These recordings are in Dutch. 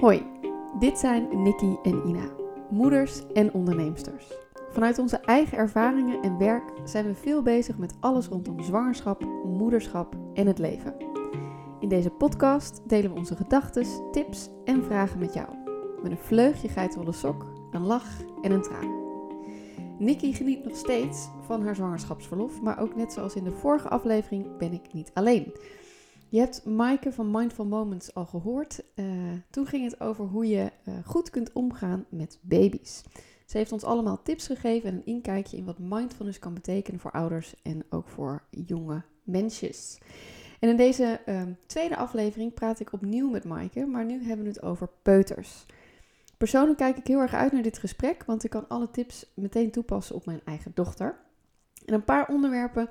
Hoi, dit zijn Nikki en Ina, moeders en onderneemsters. Vanuit onze eigen ervaringen en werk zijn we veel bezig met alles rondom zwangerschap, moederschap en het leven. In deze podcast delen we onze gedachten, tips en vragen met jou. Met een vleugje geitenwolle sok, een lach en een traan. Nikki geniet nog steeds van haar zwangerschapsverlof, maar ook net zoals in de vorige aflevering ben ik niet alleen. Je hebt Maaike van Mindful Moments al gehoord. Uh, toen ging het over hoe je uh, goed kunt omgaan met baby's. Ze heeft ons allemaal tips gegeven en een inkijkje in wat mindfulness kan betekenen voor ouders en ook voor jonge mensjes. En in deze uh, tweede aflevering praat ik opnieuw met Maaike, maar nu hebben we het over peuters. Persoonlijk kijk ik heel erg uit naar dit gesprek, want ik kan alle tips meteen toepassen op mijn eigen dochter. En een paar onderwerpen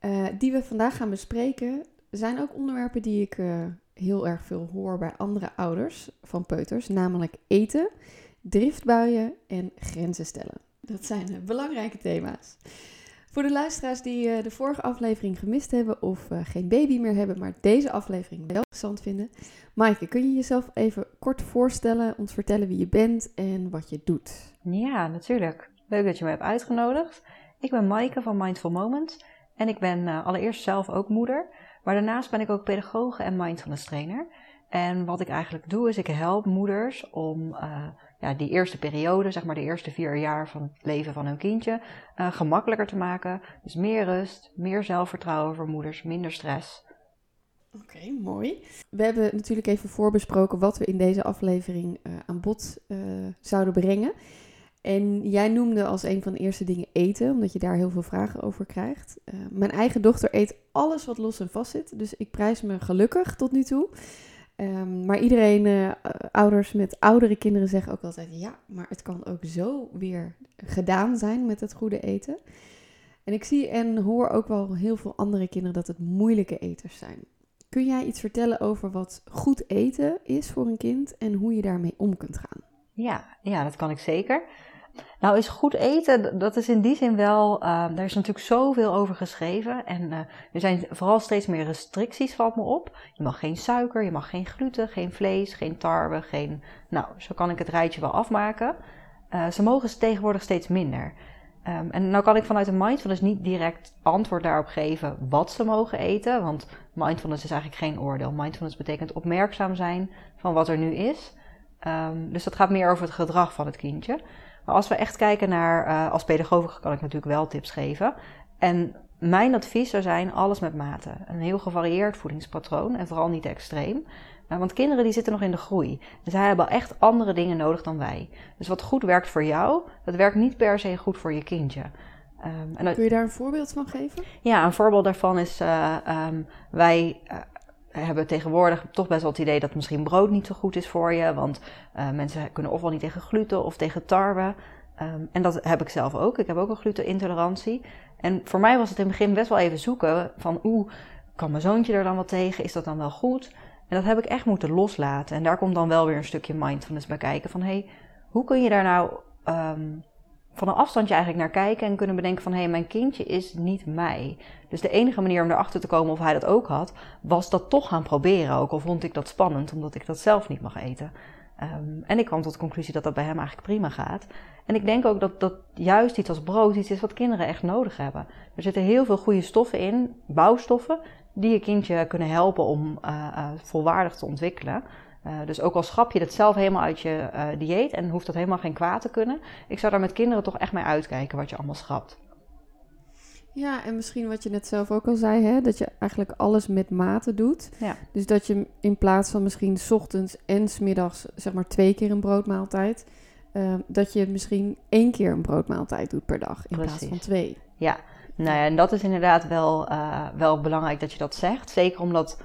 uh, die we vandaag gaan bespreken, zijn ook onderwerpen die ik uh, heel erg veel hoor bij andere ouders van peuters, namelijk eten, driftbuien en grenzen stellen. Dat zijn uh, belangrijke thema's. Voor de luisteraars die uh, de vorige aflevering gemist hebben of geen baby meer hebben, maar deze aflevering wel interessant vinden. Maaike, kun je jezelf even kort voorstellen, ons vertellen wie je bent en wat je doet? Ja, natuurlijk. Leuk dat je me hebt uitgenodigd. Ik ben Maaike van Mindful Moments en ik ben allereerst zelf ook moeder. Maar daarnaast ben ik ook pedagoge en mindfulness trainer. En wat ik eigenlijk doe, is ik help moeders om uh, ja, die eerste periode, zeg maar de eerste vier jaar van het leven van hun kindje, uh, gemakkelijker te maken. Dus meer rust, meer zelfvertrouwen voor moeders, minder stress. Oké, mooi. We hebben natuurlijk even voorbesproken wat we in deze aflevering uh, aan bod zouden brengen. En jij noemde als een van de eerste dingen eten, omdat je daar heel veel vragen over krijgt. Uh, mijn eigen dochter eet alles wat los en vast zit, dus ik prijs me gelukkig tot nu toe. Um, maar iedereen, uh, ouders met oudere kinderen zeggen ook altijd: ja, maar het kan ook zo weer gedaan zijn met het goede eten. En ik zie en hoor ook wel heel veel andere kinderen dat het moeilijke eters zijn. Kun jij iets vertellen over wat goed eten is voor een kind en hoe je daarmee om kunt gaan? Ja, ja dat kan ik zeker. Nou, is goed eten, dat is in die zin wel, uh, daar is natuurlijk zoveel over geschreven. En uh, er zijn vooral steeds meer restricties, valt me op. Je mag geen suiker, je mag geen gluten, geen vlees, geen tarwe, geen... Nou, zo kan ik het rijtje wel afmaken. Uh, ze mogen tegenwoordig steeds minder. Um, en nou kan ik vanuit de mindfulness niet direct antwoord daarop geven wat ze mogen eten. Want mindfulness is eigenlijk geen oordeel. Mindfulness betekent opmerkzaam zijn van wat er nu is. Um, dus dat gaat meer over het gedrag van het kindje. Maar als we echt kijken naar, uh, als pedagoog kan ik natuurlijk wel tips geven. En mijn advies zou zijn, alles met mate. Een heel gevarieerd voedingspatroon en vooral niet extreem. Uh, want kinderen die zitten nog in de groei. Dus zij hebben echt andere dingen nodig dan wij. Dus wat goed werkt voor jou, dat werkt niet per se goed voor je kindje. Um, en dat, Kun je daar een voorbeeld van geven? Ja, een voorbeeld daarvan is, uh, um, wij hebben tegenwoordig toch best wel het idee dat misschien brood niet zo goed is voor je. Want uh, mensen kunnen ofwel niet tegen gluten of tegen tarwe. Um, en dat heb ik zelf ook. Ik heb ook een glutenintolerantie. En voor mij was het in het begin best wel even zoeken van oeh, kan mijn zoontje er dan wat tegen? Is dat dan wel goed? En dat heb ik echt moeten loslaten. En daar komt dan wel weer een stukje mindfulness bij kijken. Van hé, hey, hoe kun je daar nou um, van een afstandje eigenlijk naar kijken en kunnen bedenken van hé, hey, mijn kindje is niet mij. Dus de enige manier om erachter te komen of hij dat ook had, was dat toch gaan proberen. Ook al vond ik dat spannend, omdat ik dat zelf niet mag eten. Um, en ik kwam tot de conclusie dat dat bij hem eigenlijk prima gaat. En ik denk ook dat dat juist iets als brood iets is wat kinderen echt nodig hebben. Er zitten heel veel goede stoffen in, bouwstoffen, die je kindje kunnen helpen om uh, uh, volwaardig te ontwikkelen. Uh, dus ook al schrap je dat zelf helemaal uit je uh, dieet en hoeft dat helemaal geen kwaad te kunnen, ik zou daar met kinderen toch echt mee uitkijken wat je allemaal schrapt. Ja, en misschien wat je net zelf ook al zei, hè, dat je eigenlijk alles met mate doet. Ja. Dus dat je in plaats van misschien s ochtends en s middags zeg maar twee keer een broodmaaltijd, uh, dat je misschien één keer een broodmaaltijd doet per dag in Precies. plaats van twee. Ja, nou ja, en dat is inderdaad wel, wel belangrijk dat je dat zegt. Zeker omdat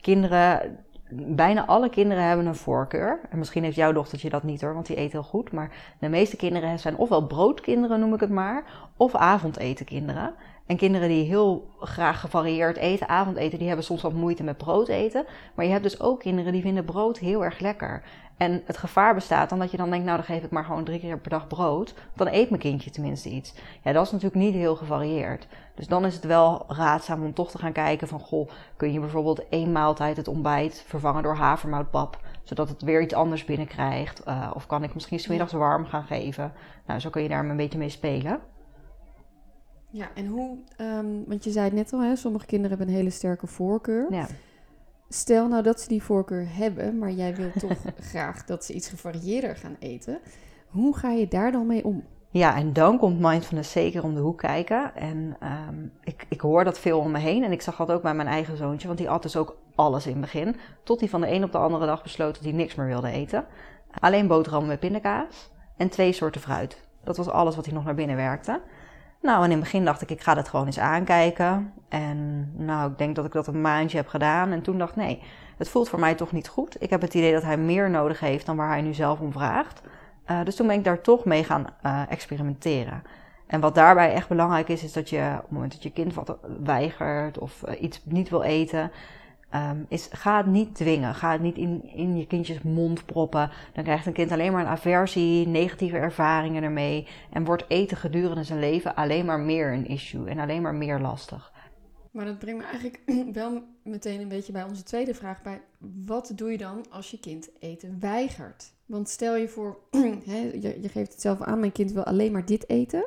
kinderen bijna alle kinderen hebben een voorkeur. En misschien heeft jouw dochtertje dat niet hoor, want die eet heel goed. Maar de meeste kinderen zijn ofwel broodkinderen, noem ik het maar, of avondetenkinderen. En kinderen die heel graag gevarieerd eten, avondeten, die hebben soms wat moeite met brood eten. Maar je hebt dus ook kinderen die vinden brood heel erg lekker. En het gevaar bestaat dan dat je dan denkt, nou dan geef ik maar gewoon drie keer per dag brood. Dan eet mijn kindje tenminste iets. Ja, dat is natuurlijk niet heel gevarieerd. Dus dan is het wel raadzaam om toch te gaan kijken van, goh, kun je bijvoorbeeld één maaltijd het ontbijt vervangen door havermoutpap. zodat het weer iets anders binnenkrijgt? Uh, of kan ik misschien smiddags warm gaan geven? Nou, zo kun je daar een beetje mee spelen. Ja, en hoe, ehm, want je zei het net al, hè, sommige kinderen hebben een hele sterke voorkeur. Ja. Stel nou dat ze die voorkeur hebben, maar jij wilt toch graag dat ze iets gevarieerder gaan eten. Hoe ga je daar dan mee om? Ja, en dan komt mindfulness zeker om de hoek kijken. En um, ik, ik hoor dat veel om me heen. En ik zag dat ook bij mijn eigen zoontje, want die at dus ook alles in het begin. Tot hij van de een op de andere dag besloot dat hij niks meer wilde eten. Alleen boterhammen met pindakaas en twee soorten fruit. Dat was alles wat hij nog naar binnen werkte. Nou, en in het begin dacht ik, ik ga het gewoon eens aankijken. En nou, ik denk dat ik dat een maandje heb gedaan. En toen dacht nee, het voelt voor mij toch niet goed. Ik heb het idee dat hij meer nodig heeft dan waar hij nu zelf om vraagt. Uh, dus toen ben ik daar toch mee gaan uh, experimenteren. En wat daarbij echt belangrijk is, is dat je op het moment dat je kind wat weigert of uh, iets niet wil eten, um, is ga het niet dwingen. Ga het niet in, in je kindjes mond proppen. Dan krijgt een kind alleen maar een aversie, negatieve ervaringen ermee. En wordt eten gedurende zijn leven alleen maar meer een issue en alleen maar meer lastig. Maar dat brengt me eigenlijk wel meteen een beetje bij onze tweede vraag bij. Wat doe je dan als je kind eten weigert? Want stel je voor, je, je geeft het zelf aan, mijn kind wil alleen maar dit eten,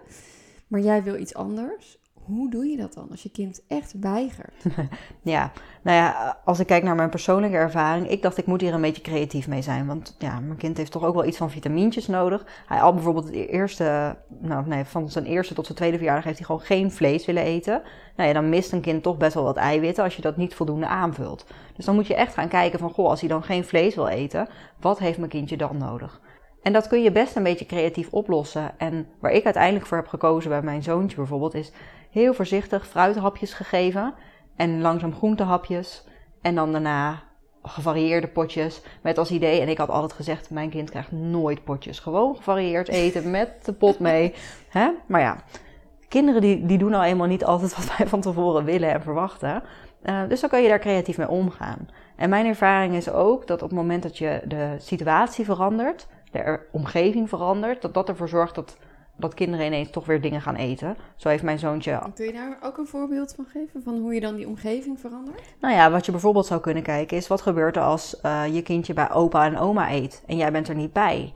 maar jij wil iets anders. Hoe doe je dat dan als je kind echt weigert? ja, nou ja, als ik kijk naar mijn persoonlijke ervaring, ik dacht ik moet hier een beetje creatief mee zijn. Want ja, mijn kind heeft toch ook wel iets van vitamintjes nodig. Hij al bijvoorbeeld het eerste, nou nee, van zijn eerste tot zijn tweede verjaardag heeft hij gewoon geen vlees willen eten. Nou ja, dan mist een kind toch best wel wat eiwitten als je dat niet voldoende aanvult. Dus dan moet je echt gaan kijken van, goh, als hij dan geen vlees wil eten, wat heeft mijn kindje dan nodig? En dat kun je best een beetje creatief oplossen. En waar ik uiteindelijk voor heb gekozen bij mijn zoontje bijvoorbeeld, is heel voorzichtig fruithapjes gegeven. En langzaam groentehapjes. En dan daarna gevarieerde potjes. Met als idee, en ik had altijd gezegd, mijn kind krijgt nooit potjes. Gewoon gevarieerd eten met de pot mee. Hè? Maar ja, kinderen die, die doen nou eenmaal niet altijd wat wij van tevoren willen en verwachten. Uh, dus dan kan je daar creatief mee omgaan. En mijn ervaring is ook dat op het moment dat je de situatie verandert, de omgeving verandert, dat dat ervoor zorgt dat, dat kinderen ineens toch weer dingen gaan eten. Zo heeft mijn zoontje. Kun je daar ook een voorbeeld van geven van hoe je dan die omgeving verandert? Nou ja, wat je bijvoorbeeld zou kunnen kijken is wat gebeurt er als uh, je kindje bij opa en oma eet en jij bent er niet bij.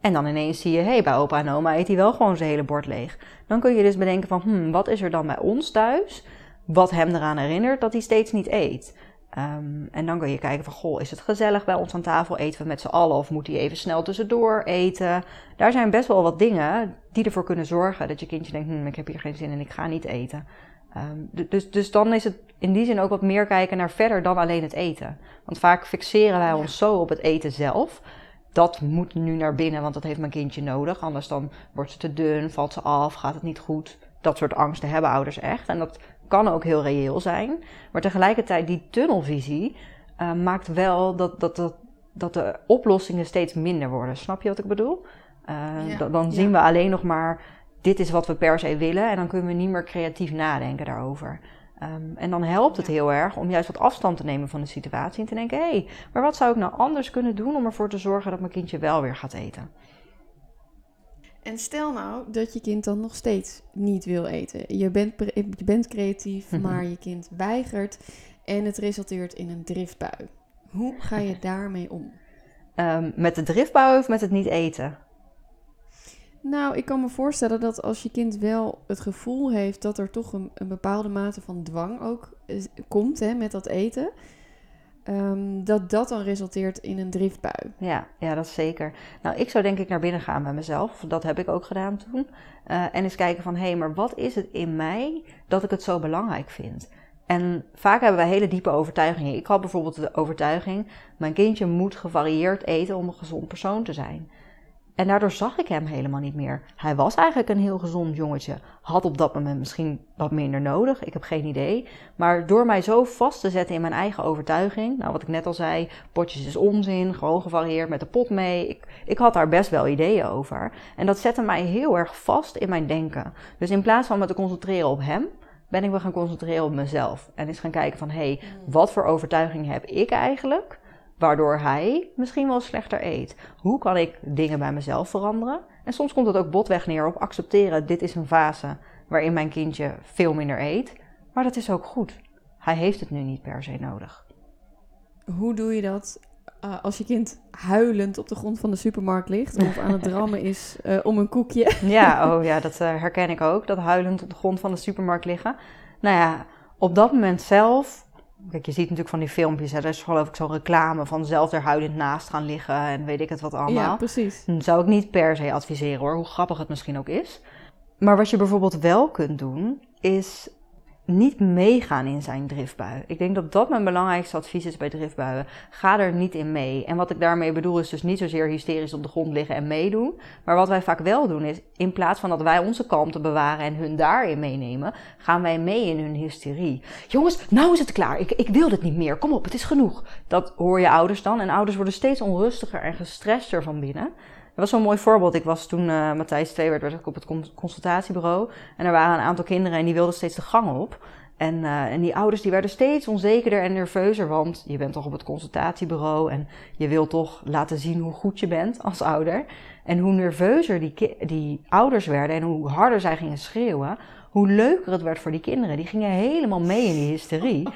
En dan ineens zie je, hé, hey, bij opa en oma eet hij wel gewoon zijn hele bord leeg. Dan kun je dus bedenken van, hmm, wat is er dan bij ons thuis? Wat hem eraan herinnert dat hij steeds niet eet. Um, en dan kun je kijken van, goh, is het gezellig bij ons aan tafel? Eten we met z'n allen of moet hij even snel tussendoor eten? Daar zijn best wel wat dingen die ervoor kunnen zorgen dat je kindje denkt, hm, ik heb hier geen zin in, ik ga niet eten. Um, dus, dus dan is het in die zin ook wat meer kijken naar verder dan alleen het eten. Want vaak fixeren wij ons zo op het eten zelf. Dat moet nu naar binnen, want dat heeft mijn kindje nodig. Anders dan wordt ze te dun, valt ze af, gaat het niet goed. Dat soort angsten hebben ouders echt. En dat kan ook heel reëel zijn. Maar tegelijkertijd, die tunnelvisie uh, maakt wel dat, dat, dat, dat de oplossingen steeds minder worden. Snap je wat ik bedoel? Uh, dan zien we alleen nog maar, dit is wat we per se willen. En dan kunnen we niet meer creatief nadenken daarover. Um, en dan helpt het heel erg om juist wat afstand te nemen van de situatie. En te denken, hé, hey, maar wat zou ik nou anders kunnen doen om ervoor te zorgen dat mijn kindje wel weer gaat eten? En stel nou dat je kind dan nog steeds niet wil eten. Je bent, je bent creatief, maar je kind weigert en het resulteert in een driftbui. Hoe ga je daarmee om? Um, met de driftbui of met het niet eten? Nou, ik kan me voorstellen dat als je kind wel het gevoel heeft dat er toch een, een bepaalde mate van dwang ook komt hè, met dat eten, Um, dat dat dan resulteert in een driftbui. Ja, ja, dat zeker. Nou, ik zou denk ik naar binnen gaan bij mezelf. Dat heb ik ook gedaan toen. Uh, en eens kijken van, hé, hey, maar wat is het in mij dat ik het zo belangrijk vind? En vaak hebben wij hele diepe overtuigingen. Ik had bijvoorbeeld de overtuiging, mijn kindje moet gevarieerd eten om een gezond persoon te zijn. En daardoor zag ik hem helemaal niet meer. Hij was eigenlijk een heel gezond jongetje. Had op dat moment misschien wat minder nodig. Ik heb geen idee. Maar door mij zo vast te zetten in mijn eigen overtuiging. Nou, wat ik net al zei. Potjes is onzin. Gewoon gevarieerd met de pot mee. Ik, ik had daar best wel ideeën over. En dat zette mij heel erg vast in mijn denken. Dus in plaats van me te concentreren op hem. Ben ik me gaan concentreren op mezelf. En eens gaan kijken van, hé, hey, mm. wat voor overtuiging heb ik eigenlijk? Waardoor hij misschien wel slechter eet. Hoe kan ik dingen bij mezelf veranderen? En soms komt het ook botweg neer op accepteren: dit is een fase waarin mijn kindje veel minder eet. Maar dat is ook goed. Hij heeft het nu niet per se nodig. Hoe doe je dat eh, als je kind huilend op de grond van de supermarkt ligt of aan het drammen is eh, om een koekje. Ja, oh ja, dat eh, herken ik ook. Dat huilend op de grond van de supermarkt liggen. Nou ja, op dat moment zelf. Kijk, je ziet natuurlijk van die filmpjes. Hè, er is geloof ik zo'n reclame van zelf er huilend naast gaan liggen en weet ik het wat allemaal. Ja, precies. Dan zou ik niet per se adviseren hoor, hoe grappig het misschien ook is. Maar wat je bijvoorbeeld wel kunt doen, is niet meegaan in zijn driftbui. Ik denk dat dat mijn belangrijkste advies is bij driftbuien. Ga er niet in mee. En wat ik daarmee bedoel is dus niet zozeer hysterisch op de grond liggen en meedoen. Maar wat wij vaak wel doen is, in plaats van dat wij onze kalmte bewaren en hun daarin meenemen, gaan wij mee in hun hysterie. Jongens, nou is het klaar. Ik, ik wil dit niet meer. Kom op, het is genoeg. Dat hoor je ouders dan. En ouders worden steeds onrustiger en gestrester van binnen. Dat was zo'n mooi voorbeeld. Ik was toen uh, Matthijs 2 werd, ik op het consultatiebureau. En er waren een aantal kinderen en die wilden steeds de gang op. En, uh, en die ouders die werden steeds onzekerder en nerveuzer, want je bent toch op het consultatiebureau en je wilt toch laten zien hoe goed je bent als ouder. En hoe nerveuzer die, die ouders werden en hoe harder zij gingen schreeuwen, hoe leuker het werd voor die kinderen. Die gingen helemaal mee in die hysterie.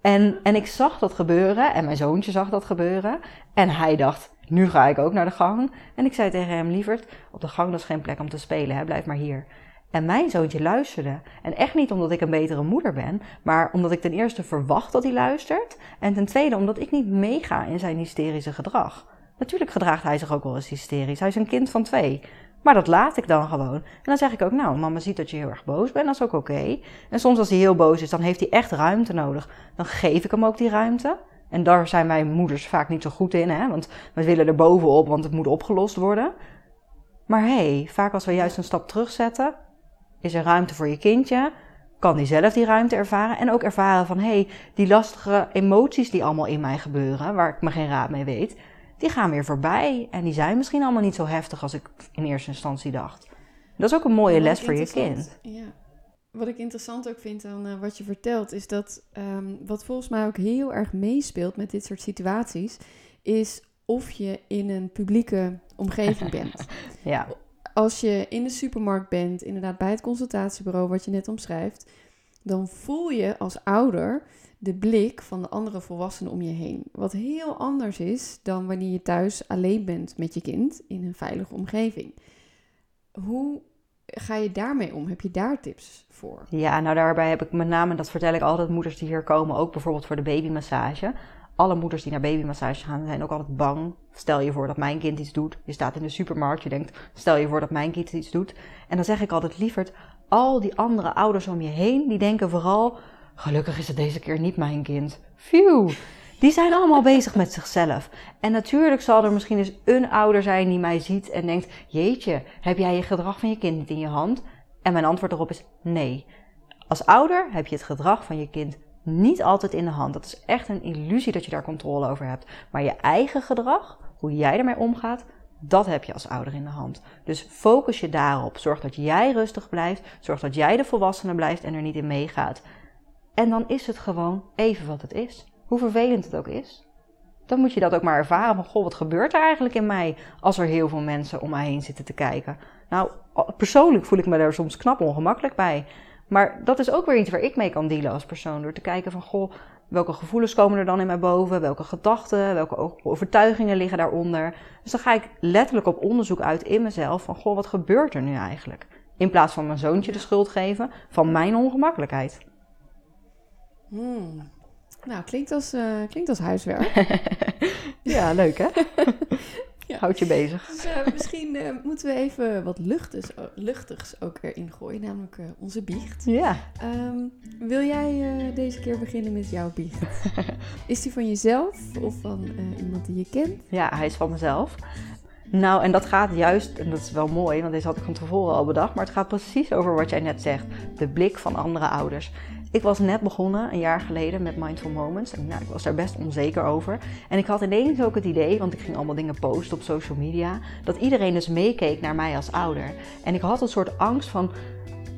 En, en ik zag dat gebeuren en mijn zoontje zag dat gebeuren. En hij dacht, nu ga ik ook naar de gang. En ik zei tegen hem, lieverd, op de gang is geen plek om te spelen, hè? blijf maar hier. En mijn zoontje luisterde. En echt niet omdat ik een betere moeder ben, maar omdat ik ten eerste verwacht dat hij luistert. En ten tweede omdat ik niet meega in zijn hysterische gedrag. Natuurlijk gedraagt hij zich ook wel eens hysterisch. Hij is een kind van twee. Maar dat laat ik dan gewoon. En dan zeg ik ook, nou, mama ziet dat je heel erg boos bent, dat is ook oké. En soms als hij heel boos is, dan heeft hij echt ruimte nodig. Dan geef ik hem ook die ruimte. En daar zijn wij moeders vaak niet zo goed in, hè? want we willen er bovenop, want het moet opgelost worden. Maar hé, hey, vaak als we juist een stap terugzetten, is er ruimte voor je kindje, kan die zelf die ruimte ervaren en ook ervaren van hé, hey, die lastige emoties die allemaal in mij gebeuren, waar ik me geen raad mee weet, die gaan weer voorbij en die zijn misschien allemaal niet zo heftig als ik in eerste instantie dacht. Dat is ook een mooie les voor je kind. Ja. Wat ik interessant ook vind aan uh, wat je vertelt, is dat um, wat volgens mij ook heel erg meespeelt met dit soort situaties, is of je in een publieke omgeving bent. ja. Als je in de supermarkt bent, inderdaad bij het consultatiebureau, wat je net omschrijft, dan voel je als ouder de blik van de andere volwassenen om je heen. Wat heel anders is dan wanneer je thuis alleen bent met je kind in een veilige omgeving. Hoe ga je daarmee om? Heb je daar tips voor? Ja, nou daarbij heb ik met name, dat vertel ik altijd moeders die hier komen, ook bijvoorbeeld voor de babymassage. Alle moeders die naar babymassage gaan zijn ook altijd bang. Stel je voor dat mijn kind iets doet. Je staat in de supermarkt, je denkt, stel je voor dat mijn kind iets doet. En dan zeg ik altijd lieverd, al die andere ouders om je heen, die denken vooral, gelukkig is het deze keer niet mijn kind. Phew. Die zijn allemaal bezig met zichzelf. En natuurlijk zal er misschien eens een ouder zijn die mij ziet en denkt: Jeetje, heb jij je gedrag van je kind niet in je hand? En mijn antwoord erop is nee. Als ouder heb je het gedrag van je kind niet altijd in de hand. Dat is echt een illusie dat je daar controle over hebt. Maar je eigen gedrag, hoe jij ermee omgaat, dat heb je als ouder in de hand. Dus focus je daarop. Zorg dat jij rustig blijft. Zorg dat jij de volwassene blijft en er niet in meegaat. En dan is het gewoon even wat het is hoe vervelend het ook is, dan moet je dat ook maar ervaren van, goh, wat gebeurt er eigenlijk in mij als er heel veel mensen om mij heen zitten te kijken? Nou, persoonlijk voel ik me daar soms knap ongemakkelijk bij. Maar dat is ook weer iets waar ik mee kan dealen als persoon. Door te kijken van, goh, welke gevoelens komen er dan in mij boven? Welke gedachten, welke overtuigingen liggen daaronder? Dus dan ga ik letterlijk op onderzoek uit in mezelf van, goh, wat gebeurt er nu eigenlijk? In plaats van mijn zoontje de schuld geven van mijn ongemakkelijkheid. Hmm. Nou, klinkt als, uh, klinkt als huiswerk. ja, leuk hè? ja. Houd je bezig. Dus, uh, misschien uh, moeten we even wat luchtigs, luchtigs ook erin gooien, namelijk onze biecht. Ja. Um, wil jij deze keer beginnen met jouw biecht? is die van jezelf of van iemand die je kent? Ja, hij is van mezelf. Nou, en dat gaat juist, en dat is wel mooi, want deze had ik van tevoren al bedacht, maar het gaat precies over wat jij net zegt: de blik van andere ouders. Ik was net begonnen, een jaar geleden, met Mindful Moments. En nou, ik was daar best onzeker over. En ik had ineens ook het idee, want ik ging allemaal dingen posten op social media, dat iedereen dus meekeek naar mij als ouder. En ik had een soort angst van,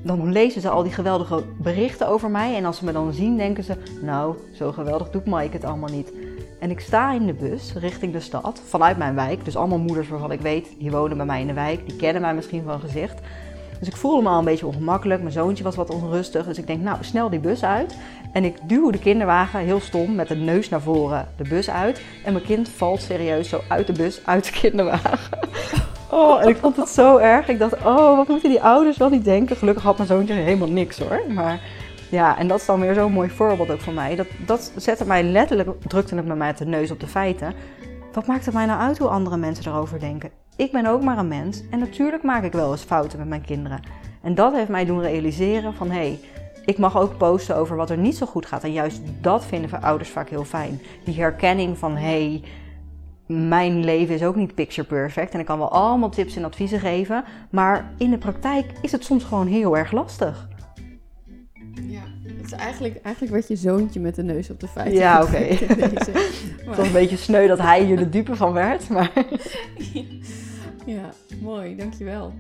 dan lezen ze al die geweldige berichten over mij. En als ze me dan zien, denken ze, nou, zo geweldig doet Mike het allemaal niet. En ik sta in de bus richting de stad, vanuit mijn wijk. Dus allemaal moeders waarvan ik weet, die wonen bij mij in de wijk. Die kennen mij misschien van gezicht. Dus ik voelde me al een beetje ongemakkelijk. Mijn zoontje was wat onrustig. Dus ik denk, nou, snel die bus uit. En ik duw de kinderwagen heel stom met de neus naar voren de bus uit. En mijn kind valt serieus zo uit de bus, uit de kinderwagen. Oh, en ik vond het zo erg. Ik dacht, oh, wat moeten die ouders wel niet denken? Gelukkig had mijn zoontje helemaal niks hoor. Maar ja, en dat is dan weer zo'n mooi voorbeeld ook voor mij. Dat, dat zette mij letterlijk, drukte het me met de neus op de feiten. Wat maakt het mij nou uit hoe andere mensen erover denken? Ik ben ook maar een mens en natuurlijk maak ik wel eens fouten met mijn kinderen. En dat heeft mij doen realiseren van hé, hey, ik mag ook posten over wat er niet zo goed gaat. En juist dat vinden ouders vaak heel fijn. Die herkenning van hé, hey, mijn leven is ook niet picture perfect. En ik kan wel allemaal tips en adviezen geven. Maar in de praktijk is het soms gewoon heel erg lastig. Ja, het is eigenlijk, eigenlijk werd je zoontje met de neus op de feiten. Ja, oké. Het was een beetje sneu dat hij hier de dupe van werd. Maar... ja, mooi, dankjewel.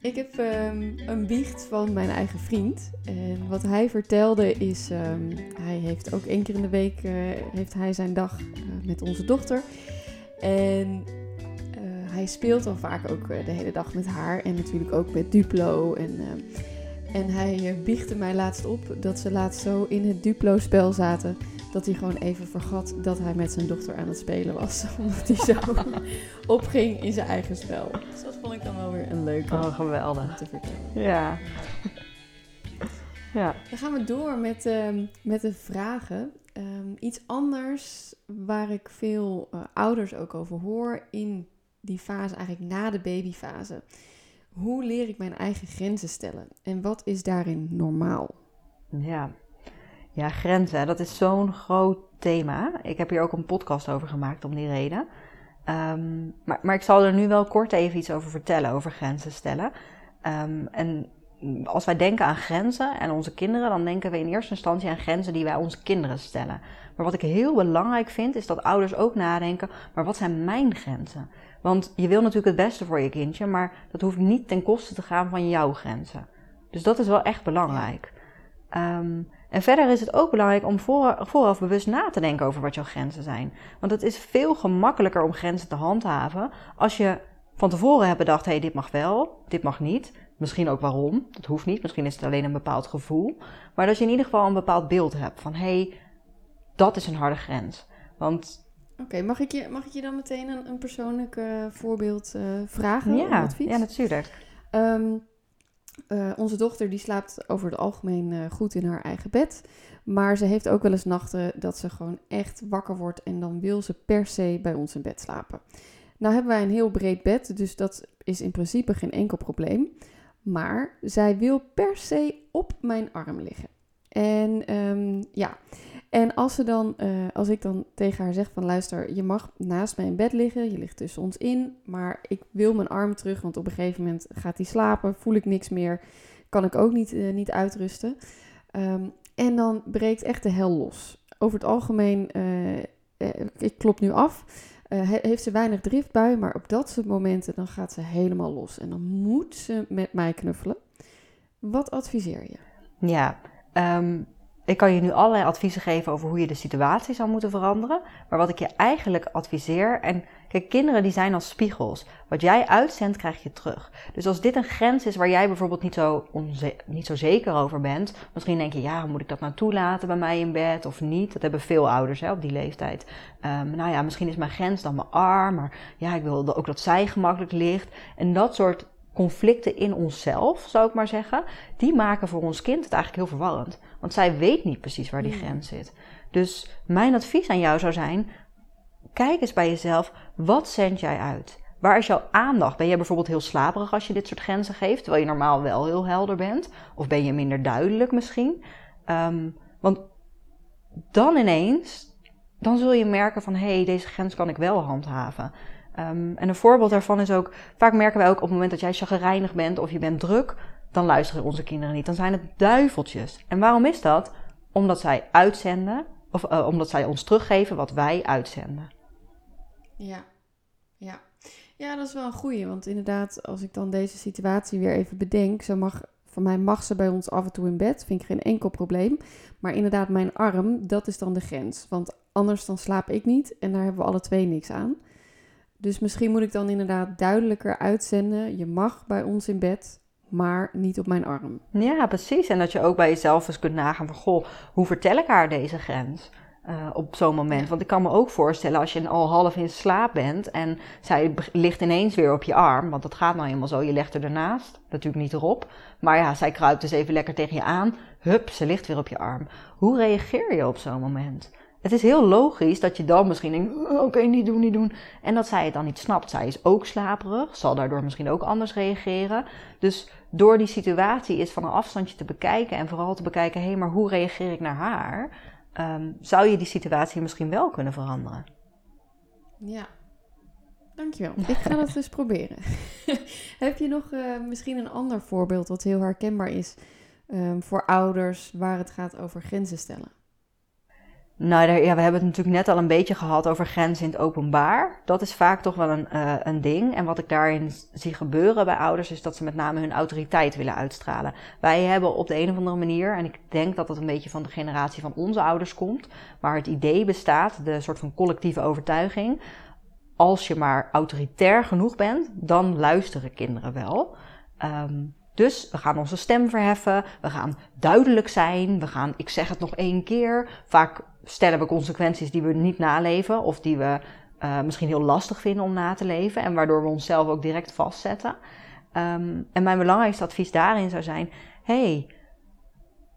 Ik heb um, een biecht van mijn eigen vriend. En wat hij vertelde is, um, hij heeft ook één keer in de week uh, heeft hij zijn dag uh, met onze dochter. En uh, hij speelt dan vaak ook de hele dag met haar en natuurlijk ook met Duplo. En, en hij biechtte mij laatst op dat ze laatst zo in het Duplo-spel zaten dat hij gewoon even vergat dat hij met zijn dochter aan het spelen was. Omdat hij zo opging in zijn eigen spel. Dus dat vond ik dan wel weer een leuke. Oh, geweldig. te vertellen. Ja. ja. Dan gaan we door met, uh, met de vragen. Um, iets anders waar ik veel uh, ouders ook over hoor in die fase, eigenlijk na de babyfase. Hoe leer ik mijn eigen grenzen stellen? En wat is daarin normaal? Ja, ja, grenzen, dat is zo'n groot thema. Ik heb hier ook een podcast over gemaakt om die reden. Um, maar, maar ik zal er nu wel kort even iets over vertellen, over grenzen stellen. Um, en als wij denken aan grenzen en onze kinderen, dan denken we in eerste instantie aan grenzen die wij onze kinderen stellen. Maar wat ik heel belangrijk vind, is dat ouders ook nadenken: maar wat zijn mijn grenzen? Want je wil natuurlijk het beste voor je kindje, maar dat hoeft niet ten koste te gaan van jouw grenzen. Dus dat is wel echt belangrijk. Um, en verder is het ook belangrijk om vooraf bewust na te denken over wat jouw grenzen zijn. Want het is veel gemakkelijker om grenzen te handhaven als je van tevoren hebt bedacht: hé, hey, dit mag wel, dit mag niet. Misschien ook waarom, dat hoeft niet. Misschien is het alleen een bepaald gevoel. Maar dat je in ieder geval een bepaald beeld hebt van: hé, hey, dat is een harde grens. Want. Oké, mag, ik je, mag ik je dan meteen een, een persoonlijk uh, voorbeeld uh, vragen? Ja, ja natuurlijk. Um, uh, onze dochter die slaapt over het algemeen uh, goed in haar eigen bed. Maar ze heeft ook wel eens nachten dat ze gewoon echt wakker wordt en dan wil ze per se bij ons in bed slapen. Nou hebben wij een heel breed bed, dus dat is in principe geen enkel probleem. Maar zij wil per se op mijn arm liggen. En um, ja, en als, ze dan, uh, als ik dan tegen haar zeg van luister, je mag naast mij in bed liggen, je ligt tussen ons in, maar ik wil mijn arm terug, want op een gegeven moment gaat hij slapen, voel ik niks meer, kan ik ook niet, uh, niet uitrusten. Um, en dan breekt echt de hel los. Over het algemeen, uh, ik klop nu af, heeft ze weinig driftbui, maar op dat soort momenten dan gaat ze helemaal los en dan moet ze met mij knuffelen. Wat adviseer je? Ja, um ik kan je nu allerlei adviezen geven over hoe je de situatie zou moeten veranderen. Maar wat ik je eigenlijk adviseer. En kijk, kinderen die zijn als spiegels. Wat jij uitzendt, krijg je terug. Dus als dit een grens is waar jij bijvoorbeeld niet zo, niet zo zeker over bent. Misschien denk je, ja, moet ik dat nou toelaten bij mij in bed of niet? Dat hebben veel ouders hè, op die leeftijd. Um, nou ja, misschien is mijn grens dan mijn arm. Maar ja, ik wil ook dat zij gemakkelijk ligt. En dat soort conflicten in onszelf, zou ik maar zeggen, die maken voor ons kind het eigenlijk heel verwarrend. Want zij weet niet precies waar die hmm. grens zit. Dus mijn advies aan jou zou zijn: kijk eens bij jezelf, wat zend jij uit? Waar is jouw aandacht? Ben jij bijvoorbeeld heel slaperig als je dit soort grenzen geeft, terwijl je normaal wel heel helder bent? Of ben je minder duidelijk misschien? Um, want dan ineens, dan zul je merken van hé, hey, deze grens kan ik wel handhaven. Um, en een voorbeeld daarvan is ook, vaak merken wij ook op het moment dat jij chagrijnig bent of je bent druk, dan luisteren onze kinderen niet. Dan zijn het duiveltjes. En waarom is dat? Omdat zij uitzenden, of uh, omdat zij ons teruggeven wat wij uitzenden. Ja, ja. Ja, dat is wel een goeie. Want inderdaad, als ik dan deze situatie weer even bedenk, zo mag, van mij mag ze bij ons af en toe in bed, vind ik geen enkel probleem. Maar inderdaad, mijn arm, dat is dan de grens. Want anders dan slaap ik niet en daar hebben we alle twee niks aan. Dus misschien moet ik dan inderdaad duidelijker uitzenden: je mag bij ons in bed, maar niet op mijn arm. Ja, precies. En dat je ook bij jezelf eens kunt nagaan van, goh, hoe vertel ik haar deze grens? Uh, op zo'n moment. Want ik kan me ook voorstellen als je al half in slaap bent en zij ligt ineens weer op je arm, want dat gaat nou eenmaal zo, je legt er ernaast, natuurlijk niet erop, maar ja, zij kruipt dus even lekker tegen je aan, hup, ze ligt weer op je arm. Hoe reageer je op zo'n moment? Het is heel logisch dat je dan misschien denkt, oh, oké, niet doen, niet doen. En dat zij het dan niet snapt. Zij is ook slaperig, zal daardoor misschien ook anders reageren. Dus door die situatie is van een afstandje te bekijken en vooral te bekijken, hé, maar hoe reageer ik naar haar? Um, zou je die situatie misschien wel kunnen veranderen? Ja, dankjewel. Ik ga dat dus proberen. Heb je nog uh, misschien een ander voorbeeld wat heel herkenbaar is um, voor ouders waar het gaat over grenzen stellen? Nou, ja, we hebben het natuurlijk net al een beetje gehad over grenzen in het openbaar. Dat is vaak toch wel een, uh, een ding. En wat ik daarin zie gebeuren bij ouders is dat ze met name hun autoriteit willen uitstralen. Wij hebben op de een of andere manier, en ik denk dat dat een beetje van de generatie van onze ouders komt, waar het idee bestaat, de soort van collectieve overtuiging. Als je maar autoritair genoeg bent, dan luisteren kinderen wel. Um, dus we gaan onze stem verheffen, we gaan duidelijk zijn, we gaan, ik zeg het nog één keer. Vaak stellen we consequenties die we niet naleven of die we uh, misschien heel lastig vinden om na te leven en waardoor we onszelf ook direct vastzetten. Um, en mijn belangrijkste advies daarin zou zijn: hey,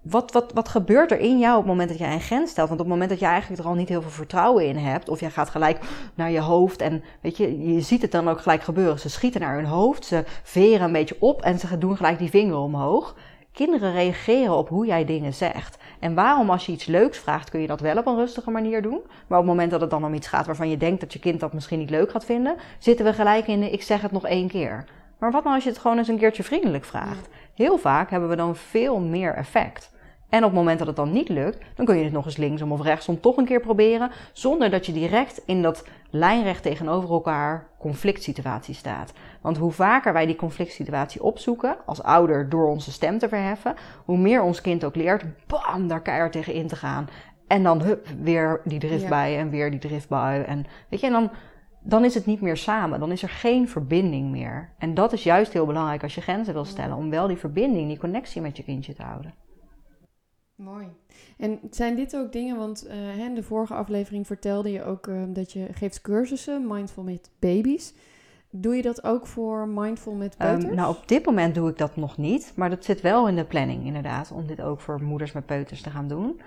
wat, wat, wat gebeurt er in jou op het moment dat jij een grens stelt? Want op het moment dat je eigenlijk er al niet heel veel vertrouwen in hebt, of jij gaat gelijk naar je hoofd en weet je, je ziet het dan ook gelijk gebeuren. Ze schieten naar hun hoofd, ze veren een beetje op en ze doen gelijk die vinger omhoog. Kinderen reageren op hoe jij dingen zegt. En waarom als je iets leuks vraagt, kun je dat wel op een rustige manier doen. Maar op het moment dat het dan om iets gaat waarvan je denkt dat je kind dat misschien niet leuk gaat vinden, zitten we gelijk in de ik zeg het nog één keer. Maar wat nou als je het gewoon eens een keertje vriendelijk vraagt? Heel vaak hebben we dan veel meer effect. En op het moment dat het dan niet lukt, dan kun je het nog eens linksom of rechtsom toch een keer proberen, zonder dat je direct in dat lijnrecht tegenover elkaar conflict situatie staat. Want hoe vaker wij die conflict situatie opzoeken, als ouder door onze stem te verheffen, hoe meer ons kind ook leert, bam, daar keihard tegen in te gaan. En dan hup, weer die driftbui en weer die driftbui. En weet je, en dan, dan is het niet meer samen. Dan is er geen verbinding meer. En dat is juist heel belangrijk als je grenzen wil stellen, om wel die verbinding, die connectie met je kindje te houden. Mooi. En zijn dit ook dingen, want uh, in de vorige aflevering vertelde je ook uh, dat je geeft cursussen, mindful met baby's. Doe je dat ook voor mindful met ehm, peuters? Um, nou, op dit moment doe ik dat nog niet, maar dat zit wel in de planning inderdaad, om dit ook voor moeders met peuters te gaan doen.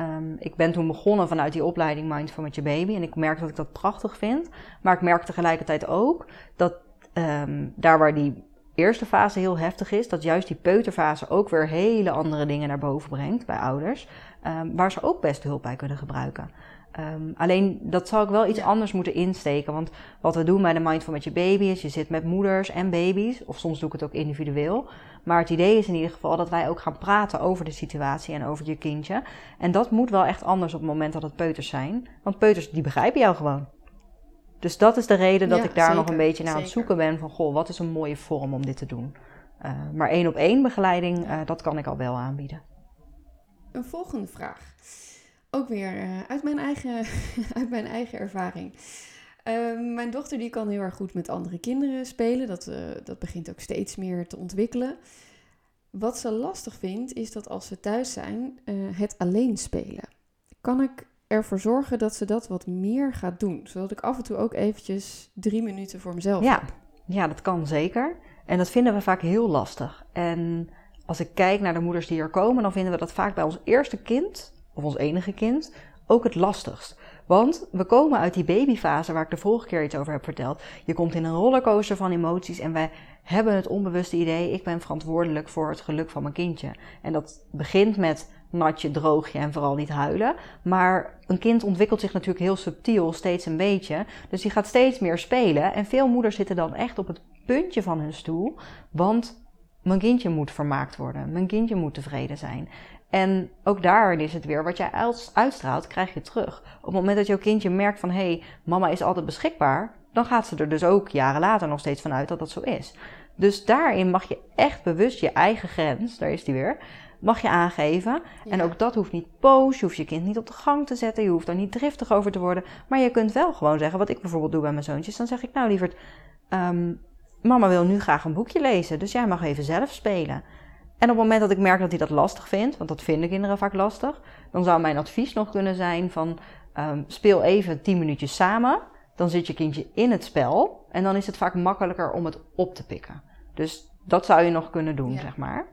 Um, ik ben toen begonnen vanuit die opleiding Mindful met je baby en ik merk dat ik dat prachtig vind, maar ik merk tegelijkertijd ook dat um, daar waar die eerste fase heel heftig is, dat juist die peuterfase ook weer hele andere dingen naar boven brengt bij ouders, um, waar ze ook best hulp bij kunnen gebruiken. Um, alleen dat zal ik wel iets anders moeten insteken. Want wat we doen bij de Mindful met je baby is, je zit met moeders en baby's, of soms doe ik het ook individueel. Maar het idee is in ieder geval dat wij ook gaan praten over de situatie en over je kindje. En dat moet wel echt anders op het moment dat het peuters zijn. Want peuters die begrijpen jou gewoon. Dus dat is de reden dat ik daar nog een beetje naar aan het zoeken ben van, goh, wat is een mooie vorm om dit te doen. Uh, maar één op één begeleiding, uh, dat kan ik al wel aanbieden. Een volgende vraag. Ook weer uh, uit, mijn eigen, uit mijn eigen ervaring. Ehm, mijn dochter die kan heel erg goed met andere kinderen spelen. Dat, dat begint ook steeds meer te ontwikkelen. Wat ze lastig vindt, is dat als ze thuis zijn, het alleen spelen. Kan ik ervoor zorgen dat ze dat wat meer gaat doen. Zodat ik af en toe ook eventjes drie minuten voor mezelf ja. heb. Ja, dat kan zeker. En dat vinden we vaak heel lastig. En als ik kijk naar de moeders die er komen, dan vinden we dat vaak bij ons eerste kind, of ons enige kind, ook het lastigst. Want we komen uit die babyfase waar ik de vorige keer iets over heb verteld. Je komt in een rollercoaster van emoties en wij hebben het onbewuste idee: ik ben verantwoordelijk voor het geluk van mijn kindje. En dat begint met natje, droogje en vooral niet huilen. Maar een kind ontwikkelt zich natuurlijk heel subtiel, steeds een beetje. Dus die gaat steeds meer spelen. En veel moeders zitten dan echt op het puntje van hun stoel. Want mijn kindje moet vermaakt worden. Mijn kindje moet tevreden zijn. En ook daarin is het weer, wat jij uitstraalt, krijg je terug. Op het moment dat jouw kindje merkt van, hé, hey, mama is altijd beschikbaar, dan gaat ze er dus ook jaren later nog steeds van uit dat dat zo is. Dus daarin mag je echt bewust je eigen grens, daar is die weer, mag je aangeven. En ook dat hoeft niet boos, je hoeft je kind niet op de gang te zetten, je hoeft er niet driftig over te worden. Maar je kunt wel gewoon zeggen, wat ik bijvoorbeeld doe bij mijn zoontjes, dan zeg ik nou lieverd, um, mama wil nu graag een boekje lezen, dus jij mag even zelf spelen. En op het moment dat ik merk dat hij dat lastig vindt, want dat vinden kinderen vaak lastig, dan zou mijn advies nog kunnen zijn van ehm, speel even 10 minuutjes samen. Dan zit je kindje in het spel en dan is het vaak makkelijker om het op te pikken. Dus dat zou je nog kunnen doen, zeg maar.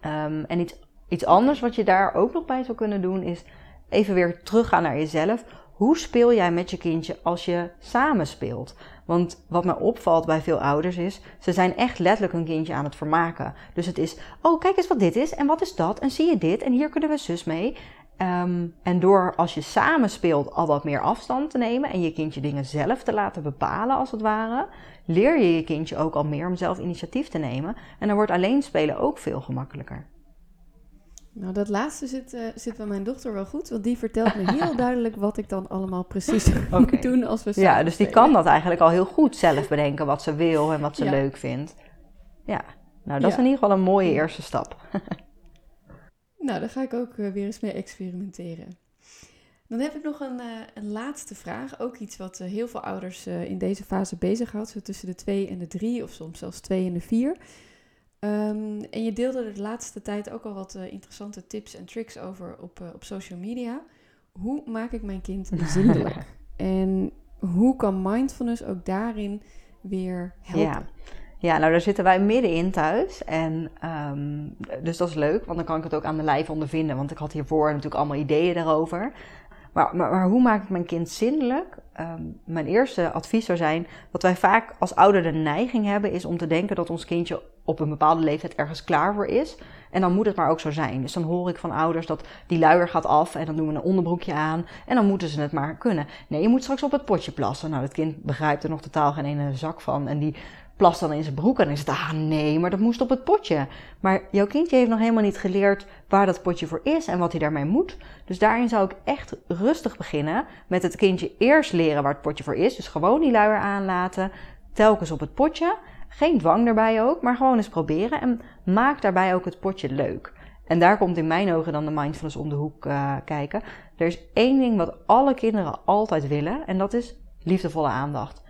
Ehm, en iets, iets anders wat je daar ook nog bij zou kunnen doen is even weer teruggaan naar jezelf. Hoe speel jij met je kindje als je samen speelt? Want wat me opvalt bij veel ouders is, ze zijn echt letterlijk een kindje aan het vermaken. Dus het is, oh kijk eens wat dit is en wat is dat en zie je dit en hier kunnen we zus mee. Ehm, en door als je samen speelt al wat meer afstand te nemen en je kindje dingen zelf te laten bepalen als het ware, leer je je kindje ook al meer om zelf initiatief te nemen. En dan wordt alleen spelen ook veel gemakkelijker. Nou, dat laatste zit, uh, zit bij mijn dochter wel goed, want die vertelt me heel duidelijk wat ik dan allemaal precies moet doen als we Ja, dus die kan dat eigenlijk al heel goed zelf bedenken wat ze wil en wat ze leuk vindt. Ja, nou dat is in ieder geval een mooie eerste stap. nou, daar ga ik ook uh, weer eens mee experimenteren. Dan heb ik nog een, uh, een laatste vraag. Ook iets wat heel veel ouders in deze fase bezighoudt. Zo tussen de twee en de drie of soms zelfs twee en de vier. Um, en je deelde de laatste tijd ook al wat interessante tips en tricks over op, op social media. Hoe maak ik mijn kind zindelijk? en hoe kan mindfulness ook daarin weer helpen? Ja. Ja, nou daar zitten wij middenin thuis. En um, dus dat is leuk, want dan kan ik het ook aan de lijf ondervinden. Want ik had hiervoor natuurlijk allemaal ideeën daarover. Maar, maar, maar, hoe maak ik mijn kind zindelijk? Um, mijn eerste advies zou zijn: wat wij vaak als ouder de neiging hebben, is om te denken dat ons kindje op een bepaalde leeftijd ergens klaar voor is. En dan moet het maar ook zo zijn. Dus dan hoor ik van ouders dat die luier gaat af en dan doen we een onderbroekje aan. En dan moeten ze het maar kunnen. Nee, je moet straks op het potje plassen. Nou, het kind begrijpt er nog totaal geen ene zak van. En die plast dan in zijn broek en is het, ah nee, maar dat moest op het potje. Maar jouw kindje heeft nog helemaal niet geleerd waar dat potje voor is en wat hij daarmee moet. Dus daarin zou ik echt rustig beginnen met het kindje eerst leren waar het potje voor is. Dus gewoon die luier aanlaten, telkens op het potje. Geen dwang daarbij ook, maar gewoon eens proberen. En maak daarbij ook het potje leuk. En daar komt in mijn ogen dan de mindfulness om de hoek uh, kijken. Er is één ding wat alle kinderen altijd willen, en dat is liefdevolle aandacht.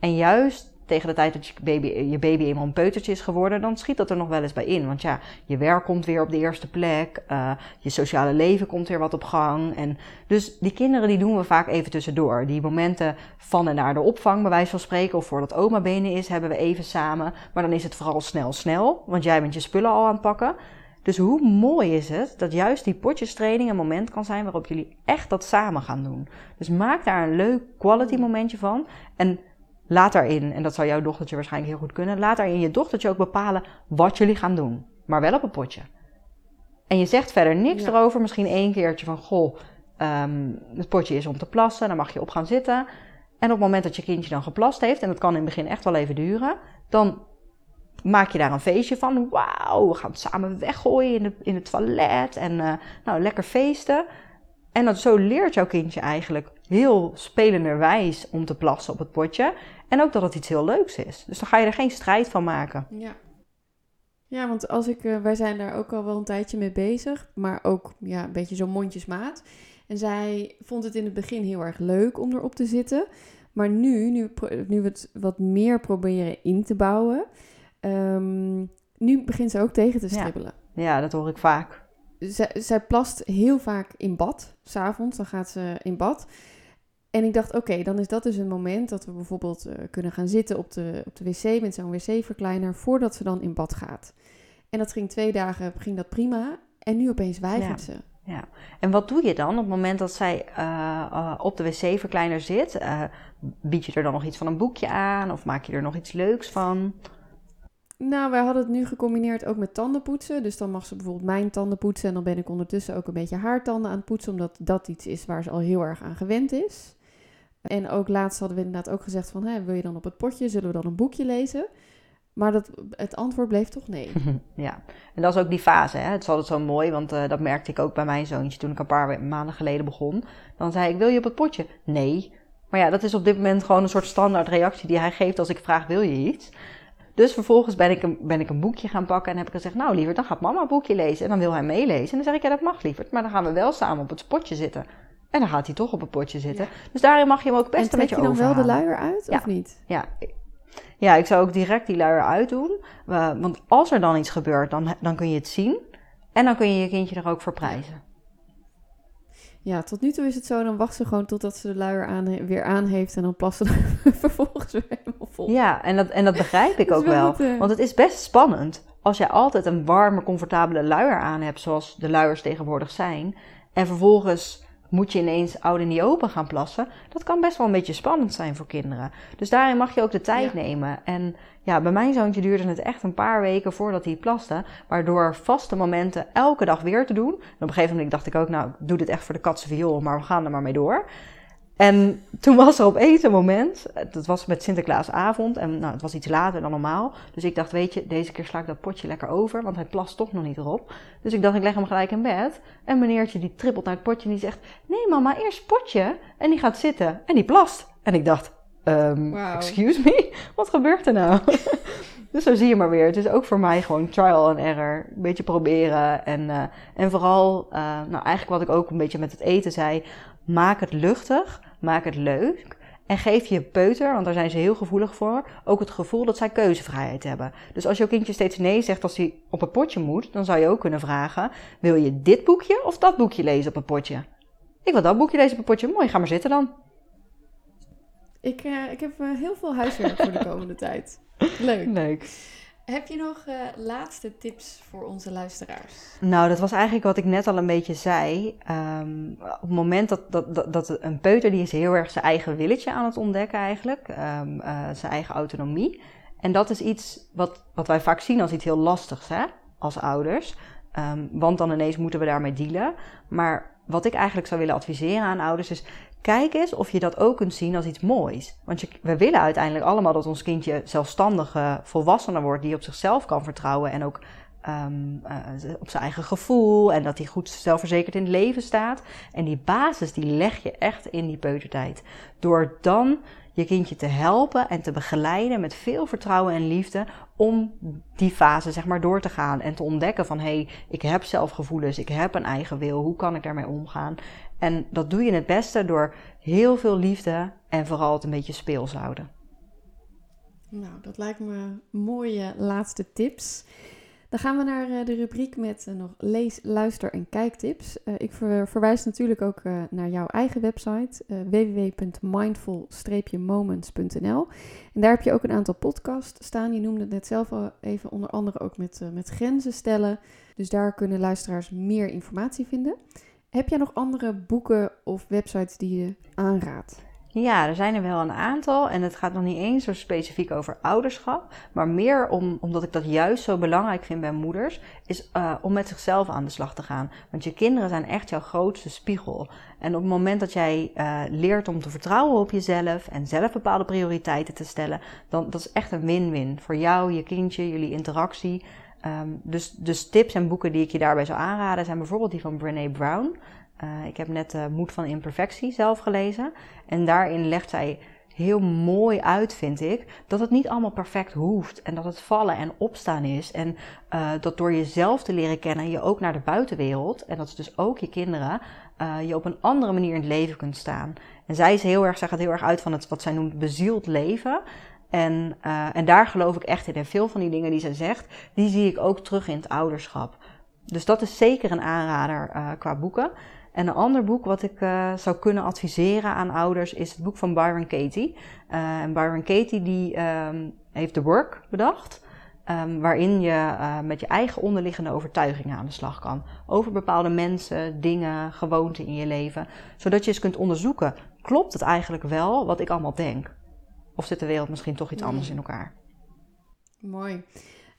En juist tegen de tijd dat je baby, je baby eenmaal een peutertje is geworden, dan schiet dat er nog wel eens bij in. Want ja, je werk komt weer op de eerste plek, uh, je sociale leven komt weer wat op gang. En dus die kinderen die doen we vaak even tussendoor. Die momenten van en naar de opvang, bij wijze van spreken, of voordat oma binnen is, hebben we even samen. Maar dan is het vooral snel, snel, want jij bent je spullen al aan het pakken. Dus hoe mooi is het dat juist die potjestraining een moment kan zijn waarop jullie echt dat samen gaan doen. Dus maak daar een leuk quality momentje van. En Laat daarin, en dat zou jouw dochtertje waarschijnlijk heel goed kunnen, laat daarin je dochtertje ook bepalen wat jullie gaan doen. Maar wel op een potje. En je zegt verder niks erover, misschien één keertje van, goh, um, het potje is om te plassen, dan mag je op gaan zitten. En op het moment dat je kindje dan geplast heeft, en dat kan in het begin echt wel even duren, dan maak je daar een feestje van. Wauw, we gaan het samen weggooien in, de, in het toilet en uh, nou, lekker feesten. En dat, zo leert jouw kindje eigenlijk heel spelenderwijs om te plassen op het potje. En ook dat het iets heel leuks is. Dus dan ga je er geen strijd van maken. Ja. Ja, want als ik, uh, wij zijn daar ook al wel een tijdje mee bezig, maar ook ja, een beetje zo mondjesmaat. En zij vond het in het begin heel erg leuk om erop te zitten. Maar nu, nu, nu we het wat meer proberen in te bouwen, um, nu begint ze ook tegen te stribbelen. Ja, ja dat hoor ik vaak zij, zij plast heel vaak in bad. S'avonds, dan gaat ze in bad. En ik dacht, oké, dan is dat dus een moment dat we bijvoorbeeld uh, kunnen gaan zitten op de, op de wc met zo'n wc-verkleiner voordat ze dan in bad gaat. En dat ging twee dagen, ging dat prima. En nu opeens weigert ja. ze. Ja, en wat doe je dan op het moment dat zij uh, uh, op de wc-verkleiner zit? bied je er dan nog iets van een boekje aan of maak je er nog iets leuks van? Nou, wij hadden het nu gecombineerd ook met tandenpoetsen. Dus dan mag ze bijvoorbeeld mijn tanden poetsen. En dan ben ik ondertussen ook een beetje haar tanden aan het poetsen. Omdat dat iets is waar ze al heel erg aan gewend is. En ook laatst hadden we inderdaad ook gezegd van... Hè, wil je dan op het potje? Zullen we dan een boekje lezen? Maar dat, het antwoord bleef toch nee. Ja, en dat is ook die fase. Hè? Het is altijd zo mooi, want uh, dat merkte ik ook bij mijn zoontje toen ik een paar maanden geleden begon. Dan zei ik, wil je op het potje? Nee. Maar ja, dat is op dit moment gewoon een soort standaard reactie die hij geeft als ik vraag, wil je iets? Dus vervolgens ben ik, een, ben ik een boekje gaan pakken en heb ik gezegd, nou liever, dan gaat mama een boekje lezen. En dan wil hij meelezen. En dan zeg ik, ja dat mag liever. Maar dan gaan we wel samen op het spotje zitten. En dan gaat hij toch op het potje zitten. Dus daarin mag je hem ook best en een beetje je dan wel de luier uit, of niet? Ja. Ja, ik zou ook direct die luier uitdoen. Uh, want als er dan iets gebeurt, dan, dan kun je het zien. En dan kun je je kindje er ook voor prijzen. Ja, tot nu toe is het zo. Dan wacht ze gewoon totdat ze de luier aan, weer aan heeft. En dan plassen ze vervolgens weer helemaal vol. Ja, en dat, en dat begrijp ik ook wel. Eh, want het is best spannend. Als jij altijd een warme, comfortabele luier aan hebt, zoals de luiers tegenwoordig zijn. En vervolgens moet je ineens oud in die open gaan plassen. Dat kan best wel een beetje spannend zijn voor kinderen. Dus daarin mag je ook de tijd nemen. En ja, bij mijn zoontje duurde het echt een paar weken voordat hij plaste. Maar door vaste momenten elke dag weer te doen. En op een gegeven moment dacht ik ook, nou, ik doe dit echt voor de katse viool, maar we gaan er maar mee door. En toen was er opeens een moment, dat was met Sinterklaasavond en nou, het was iets later dan normaal. Dus ik dacht, weet je, deze keer sla ik dat potje lekker over, want hij plast toch nog niet erop. Dus ik dacht, ik leg hem gelijk in bed. En meneertje die trippelt naar het potje en die zegt, nee mama, eerst potje. En die gaat zitten en die plast. En ik dacht, um, excuse me, wat gebeurt er nou? dus zo zie je maar weer. Het is ook voor mij gewoon trial and error. Een beetje proberen. En, uh, en vooral, uh, nou eigenlijk wat ik ook een beetje met het eten zei. Maak het luchtig, maak het leuk. En geef je peuter, want daar zijn ze heel gevoelig voor, ook het gevoel dat zij keuzevrijheid hebben. Dus als jouw kindje steeds nee zegt als hij op een potje moet, dan zou je ook kunnen vragen: Wil je dit boekje of dat boekje lezen op een potje? Ik wil dat boekje lezen op een potje. Mooi, ga maar zitten dan. Ik, uh, ik heb uh, heel veel huiswerk voor de komende tijd. Leuk. Leuk. Heb je nog uh, laatste tips voor onze luisteraars? Nou, dat was eigenlijk wat ik net al een beetje zei. Um, op het moment dat, dat, dat, een peuter, die is heel erg zijn eigen willetje aan het ontdekken eigenlijk. Um, uh, zijn eigen autonomie. En dat is iets wat, wat wij vaak zien als iets heel lastigs, hè? Als ouders. Um, want dan ineens moeten we daarmee dealen. Maar wat ik eigenlijk zou willen adviseren aan ouders is: kijk eens of je dat ook kunt zien als iets moois. Want je, we willen uiteindelijk allemaal dat ons kindje zelfstandige volwassene wordt, die op zichzelf kan vertrouwen en ook um, uh, op zijn eigen gevoel en dat hij goed zelfverzekerd in het leven staat. En die basis die leg je echt in die peutertijd. Door dan je kindje te helpen en te begeleiden met veel vertrouwen en liefde om die fase zeg maar door te gaan en te ontdekken van hé, hey, ik heb zelfgevoelens, ik heb een eigen wil, hoe kan ik daarmee omgaan? En dat doe je het beste door heel veel liefde en vooral het een beetje speels houden. Nou, dat lijkt me mooie laatste tips. Dan gaan we naar eh, de rubriek met eh, nog lees, luister en kijktips. Uh, ik verwijs natuurlijk ook naar jouw eigen website www.mindful-moments.nl. En daar heb je ook een aantal podcasts staan. Je noemde het net zelf al even, onder andere ook met, met grenzen stellen. Dus daar kunnen luisteraars meer informatie vinden. Heb jij nog andere boeken of websites die je aanraadt? Ja, er zijn er wel een aantal. En het gaat nog niet eens zo specifiek over ouderschap. Maar meer om, omdat ik dat juist zo belangrijk vind bij moeders. Is uh, om met zichzelf aan de slag te gaan. Want je kinderen zijn echt jouw grootste spiegel. En op het moment dat jij uh, leert om te vertrouwen op jezelf. En zelf bepaalde prioriteiten te stellen. Dan dat is echt een win-win. Voor jou, je kindje, jullie interactie. Um, dus, dus tips en boeken die ik je daarbij zou aanraden zijn bijvoorbeeld die van Brené Brown. Uh, ik heb net uh, Moed van Imperfectie zelf gelezen. En daarin legt zij heel mooi uit, vind ik, dat het niet allemaal perfect hoeft. En dat het vallen en opstaan is. En uh, dat door jezelf te leren kennen, je ook naar de buitenwereld, en dat is dus ook je kinderen, je op een andere manier in het leven kunt staan. En zij, is heel erg, zij gaat heel erg uit van het wat zij noemt bezield leven. En, uh, en daar geloof ik echt in. En veel van die dingen die ze zegt, die zie ik ook terug in het ouderschap. Dus dat is zeker een aanrader uh, qua boeken. En een ander boek wat ik uh, zou kunnen adviseren aan ouders is het boek van Byron Katie. en Byron Katie die um, heeft The Work bedacht. Um, waarin je met je eigen onderliggende overtuigingen aan de slag kan. Over bepaalde mensen, dingen, gewoonten in je leven. Zodat je eens kunt onderzoeken, klopt het eigenlijk wel wat ik allemaal denk? Of zit de wereld misschien toch iets anders in elkaar? Mooi.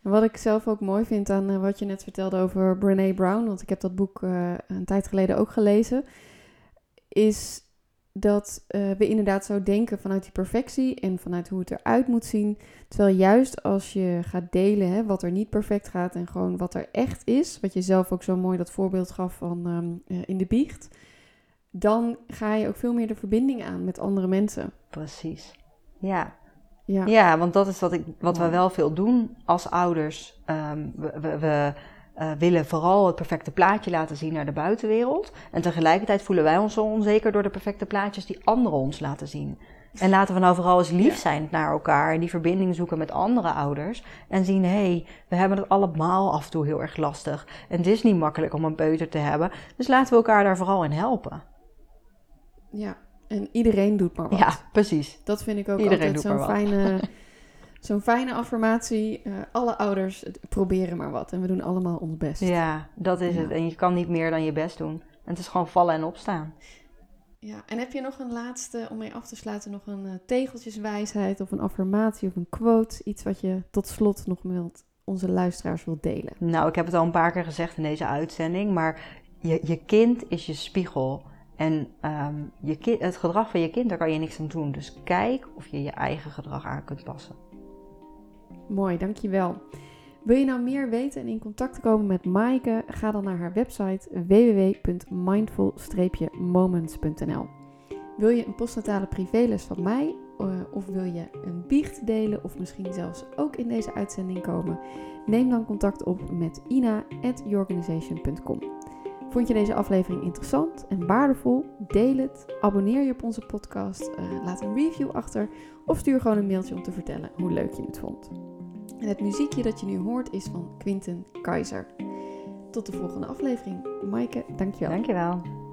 En wat ik zelf ook mooi vind aan uh, wat je net vertelde over Brene Brown, want ik heb dat boek uh, een tijd geleden ook gelezen, is dat uh, we inderdaad zo denken vanuit die perfectie en vanuit hoe het eruit moet zien. Terwijl juist als je gaat delen hè, wat er niet perfect gaat en gewoon wat er echt is, wat je zelf ook zo mooi dat voorbeeld gaf van um, in de biecht, dan ga je ook veel meer de verbinding aan met andere mensen. Precies. Ja. Ja. ja, want dat is wat, ik, wat we wel veel doen als ouders. Um, we, we, we uh, willen vooral het perfecte plaatje laten zien naar de buitenwereld. En tegelijkertijd voelen wij ons zo onzeker door de perfecte plaatjes die anderen ons laten zien. En laten we nou vooral eens lief zijn naar elkaar en die verbinding zoeken met andere ouders. En zien, hé, hey, we hebben het allemaal af en toe heel erg lastig. En het is niet makkelijk om een peuter te hebben. Dus laten we elkaar daar vooral in helpen. Ja, en iedereen doet maar wat. Ja, precies. Dat vind ik ook Iedereen altijd zo'n fijne, zo'n fijne affirmatie. Eh, alle ouders het proberen maar wat en we doen allemaal ons best. Ja, dat is Ja. het. En je kan niet meer dan je best doen. En het is gewoon vallen en opstaan. Ja, en heb je nog een laatste, om mee af te sluiten, nog een eh, tegeltjeswijsheid of een affirmatie of een quote? Iets wat je tot slot nog wilt, onze luisteraars wilt delen? Nou, ik heb het al een paar keer gezegd in deze uitzending, maar je, je kind is je spiegel. En ehm, je het gedrag van je kind, daar kan je niks aan doen. Dus kijk of je je eigen gedrag aan kunt passen. Mooi, dankjewel. Wil je nou meer weten en in contact komen met Maaike? Ga dan naar haar website www.mindful-moments.nl. Wil je een postnatale privéles van mij eh, of wil je een biecht delen of misschien zelfs ook in deze uitzending komen? Neem dan contact op met ina@yourorganization.com. Vond je deze aflevering interessant en waardevol? Deel het, abonneer je op onze podcast, eh, laat een review achter of stuur gewoon een mailtje om te vertellen hoe leuk je het vond. En het muziekje dat je nu hoort is van Quinten Keizer. Tot de volgende aflevering. Maaike, dankjewel. Dankjewel.